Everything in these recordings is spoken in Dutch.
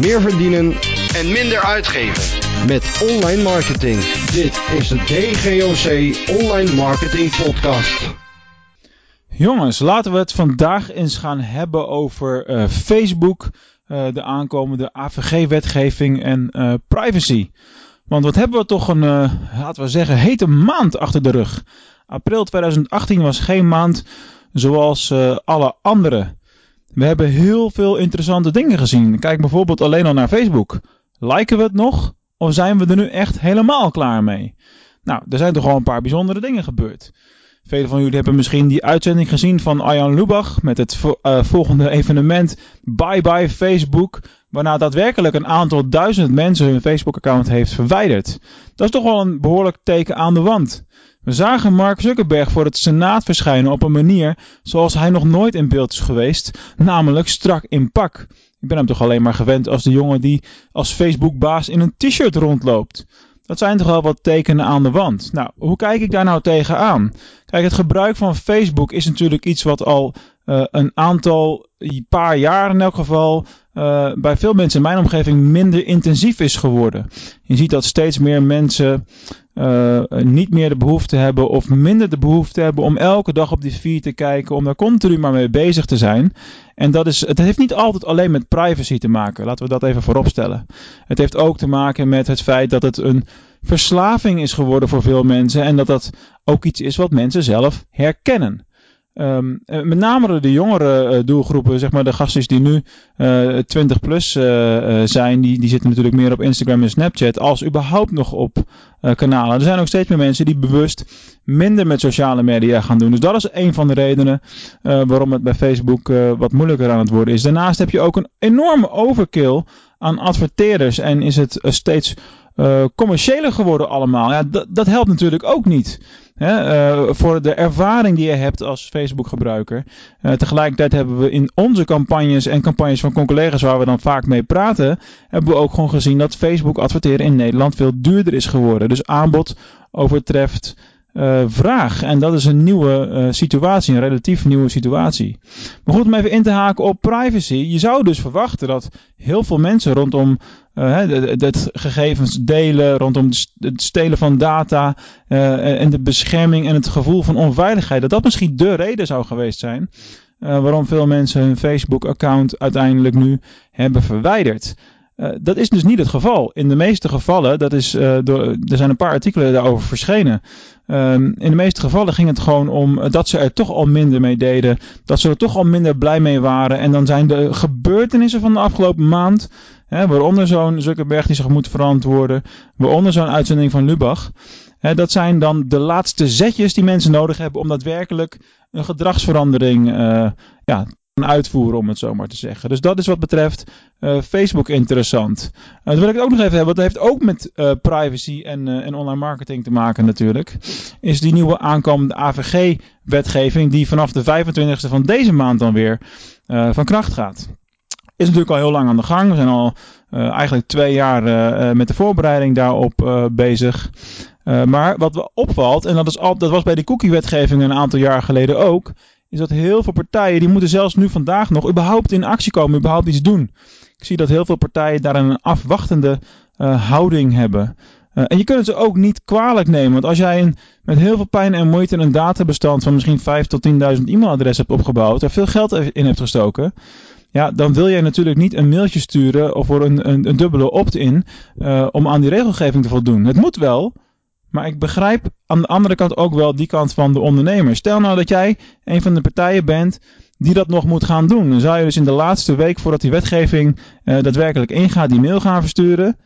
meer verdienen en minder uitgeven met online marketing. Dit is de DGOC Online Marketing Podcast. Jongens, laten we het vandaag eens gaan hebben over uh, Facebook, uh, de aankomende AVG-wetgeving en uh, privacy. Want wat hebben we toch een, laten we zeggen, hete maand achter de rug. April 2018 was geen maand zoals alle andere. We hebben heel veel interessante dingen gezien. Kijk bijvoorbeeld alleen al naar Facebook. Liken we het nog? Of zijn we er nu echt helemaal klaar mee? Nou, er zijn toch al een paar bijzondere dingen gebeurd. Velen van jullie hebben misschien die uitzending gezien van Arjan Lubach met het uh, volgende evenement Bye Bye Facebook, waarna daadwerkelijk een aantal duizend mensen hun Facebook-account heeft verwijderd. Dat is toch wel een behoorlijk teken aan de wand. We zagen Mark Zuckerberg voor het Senaat verschijnen op een manier zoals hij nog nooit in beeld is geweest, namelijk strak in pak. Ik ben hem toch alleen maar gewend als de jongen die als Facebook-baas in een t-shirt rondloopt. Dat zijn toch wel wat tekenen aan de wand. Nou, hoe kijk ik daar nou tegenaan? Kijk, het gebruik van Facebook is natuurlijk iets wat al uh, een aantal paar jaar in elk geval uh, bij veel mensen in mijn omgeving minder intensief is geworden. Je ziet dat steeds meer mensen uh, niet meer de behoefte hebben of minder de behoefte hebben om elke dag op die feed te kijken, om daar continu maar mee bezig te zijn. En dat is, het heeft niet altijd alleen met privacy te maken, laten we dat even vooropstellen. Het heeft ook te maken met het feit dat het een verslaving is geworden voor veel mensen en dat dat ook iets is wat mensen zelf herkennen. Um, met name de jongere uh, doelgroepen, zeg maar de gastjes die nu uh, 20 plus uh, zijn, die, die zitten natuurlijk meer op Instagram en Snapchat als überhaupt nog op kanalen. Er zijn ook steeds meer mensen die bewust minder met sociale media gaan doen. Dus dat is een van de redenen waarom het bij Facebook wat moeilijker aan het worden is. Daarnaast heb je ook een enorme overkill aan adverteerders en is het steeds commerciëler geworden allemaal. Ja, dat helpt natuurlijk ook niet. uh, voor de ervaring die je hebt als Facebook-gebruiker. Uh, tegelijkertijd hebben we in onze campagnes en campagnes van collega's waar we dan vaak mee praten, hebben we ook gewoon gezien dat Facebook adverteren in Nederland veel duurder is geworden. Dus aanbod overtreft uh, vraag. En dat is een nieuwe uh, situatie, een relatief nieuwe situatie. Maar goed, om even in te haken op privacy. Je zou dus verwachten dat heel veel mensen rondom het gegevens delen, rondom het stelen van data en de bescherming en het gevoel van onveiligheid, dat dat misschien de reden zou geweest zijn waarom veel mensen hun Facebook-account uiteindelijk nu hebben verwijderd. Uh, dat is dus niet het geval. In de meeste gevallen, dat is, door, er zijn een paar artikelen daarover verschenen. Um, in de meeste gevallen ging het gewoon om dat ze er toch al minder mee deden. Dat ze er toch al minder blij mee waren. En dan zijn de gebeurtenissen van de afgelopen maand, hè, waaronder zo'n Zuckerberg die zich moet verantwoorden, waaronder zo'n uitzending van Lubach. Hè, dat zijn dan de laatste zetjes die mensen nodig hebben om daadwerkelijk een gedragsverandering uh, ja, uitvoeren, om het zo maar te zeggen. Dus dat is wat betreft uh, Facebook interessant. Uh, dan wil ik het ook nog even hebben, want dat heeft ook met uh, privacy en, en online marketing te maken natuurlijk. Is die nieuwe aankomende AVG-wetgeving die vanaf de 25e van deze maand dan weer van kracht gaat. Is natuurlijk al heel lang aan de gang. We zijn al eigenlijk twee jaar met de voorbereiding daarop bezig. maar wat opvalt, en dat, is al, dat was bij de cookie-wetgeving een aantal jaar geleden ook, is dat heel veel partijen, die moeten zelfs nu vandaag nog überhaupt in actie komen, überhaupt iets doen. Ik zie dat heel veel partijen daar een afwachtende uh, houding hebben. Uh, en je kunt het ze ook niet kwalijk nemen, want als jij een, met heel veel pijn en moeite een databestand van misschien 5 tot 10.000 e-mailadressen hebt opgebouwd, er veel geld in hebt gestoken, ja, dan wil jij natuurlijk niet een mailtje sturen of voor een, een, een dubbele opt-in uh, om aan die regelgeving te voldoen. Het moet wel, maar ik begrijp aan de andere kant ook wel die kant van de ondernemer. Stel nou dat jij een van de partijen bent die dat nog moet gaan doen. Dan zou je dus in de laatste week voordat die wetgeving uh, daadwerkelijk ingaat die mail gaan versturen.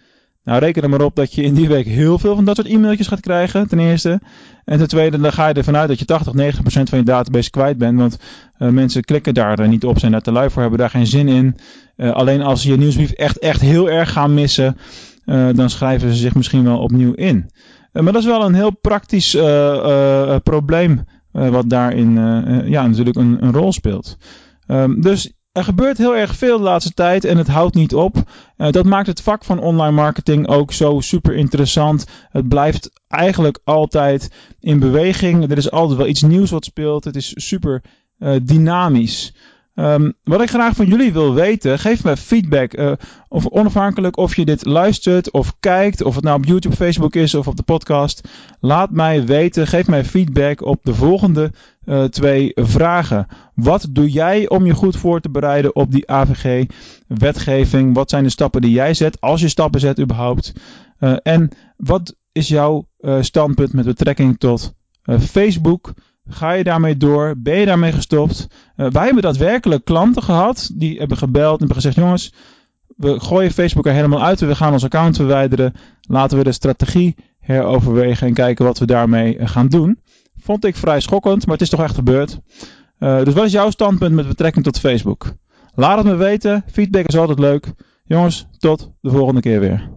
Nou, reken er maar op dat je in die week heel veel van dat soort e-mailtjes gaat krijgen, ten eerste. En ten tweede, dan ga je ervan uit dat je 80, 90% van je database kwijt bent. Want uh, mensen klikken daar niet op, zijn daar te lui voor, hebben daar geen zin in. Uh, alleen als ze je nieuwsbrief echt, echt heel erg gaan missen, dan schrijven ze zich misschien wel opnieuw in. Uh, maar dat is wel een heel praktisch uh, uh, probleem wat daarin ja, natuurlijk een, een rol speelt. Um, dus er gebeurt heel erg veel de laatste tijd en het houdt niet op. dat maakt het vak van online marketing ook zo super interessant. Het blijft eigenlijk altijd in beweging. Er is altijd wel iets nieuws wat speelt. Het is super dynamisch. Um, wat ik graag van jullie wil weten, geef me feedback. Uh, of onafhankelijk of je dit luistert of kijkt, of het nou op YouTube, Facebook is of op de podcast. Laat mij weten, geef mij feedback op de volgende uh, twee vragen. Wat doe jij om je goed voor te bereiden op die AVG-wetgeving? Wat zijn de stappen die jij zet, als je stappen zet überhaupt? Uh, en wat is jouw standpunt met betrekking tot Facebook? Ga je daarmee door? Ben je daarmee gestopt? Uh, wij hebben daadwerkelijk klanten gehad die hebben gebeld en hebben gezegd: jongens, we gooien Facebook er helemaal uit we gaan ons account verwijderen. Laten we de strategie heroverwegen en kijken wat we daarmee eh, gaan doen. Vond ik vrij schokkend, maar het is toch echt gebeurd. Uh, dus wat is jouw standpunt met betrekking tot Facebook? Laat het me weten. Feedback is altijd leuk. Jongens, tot de volgende keer weer.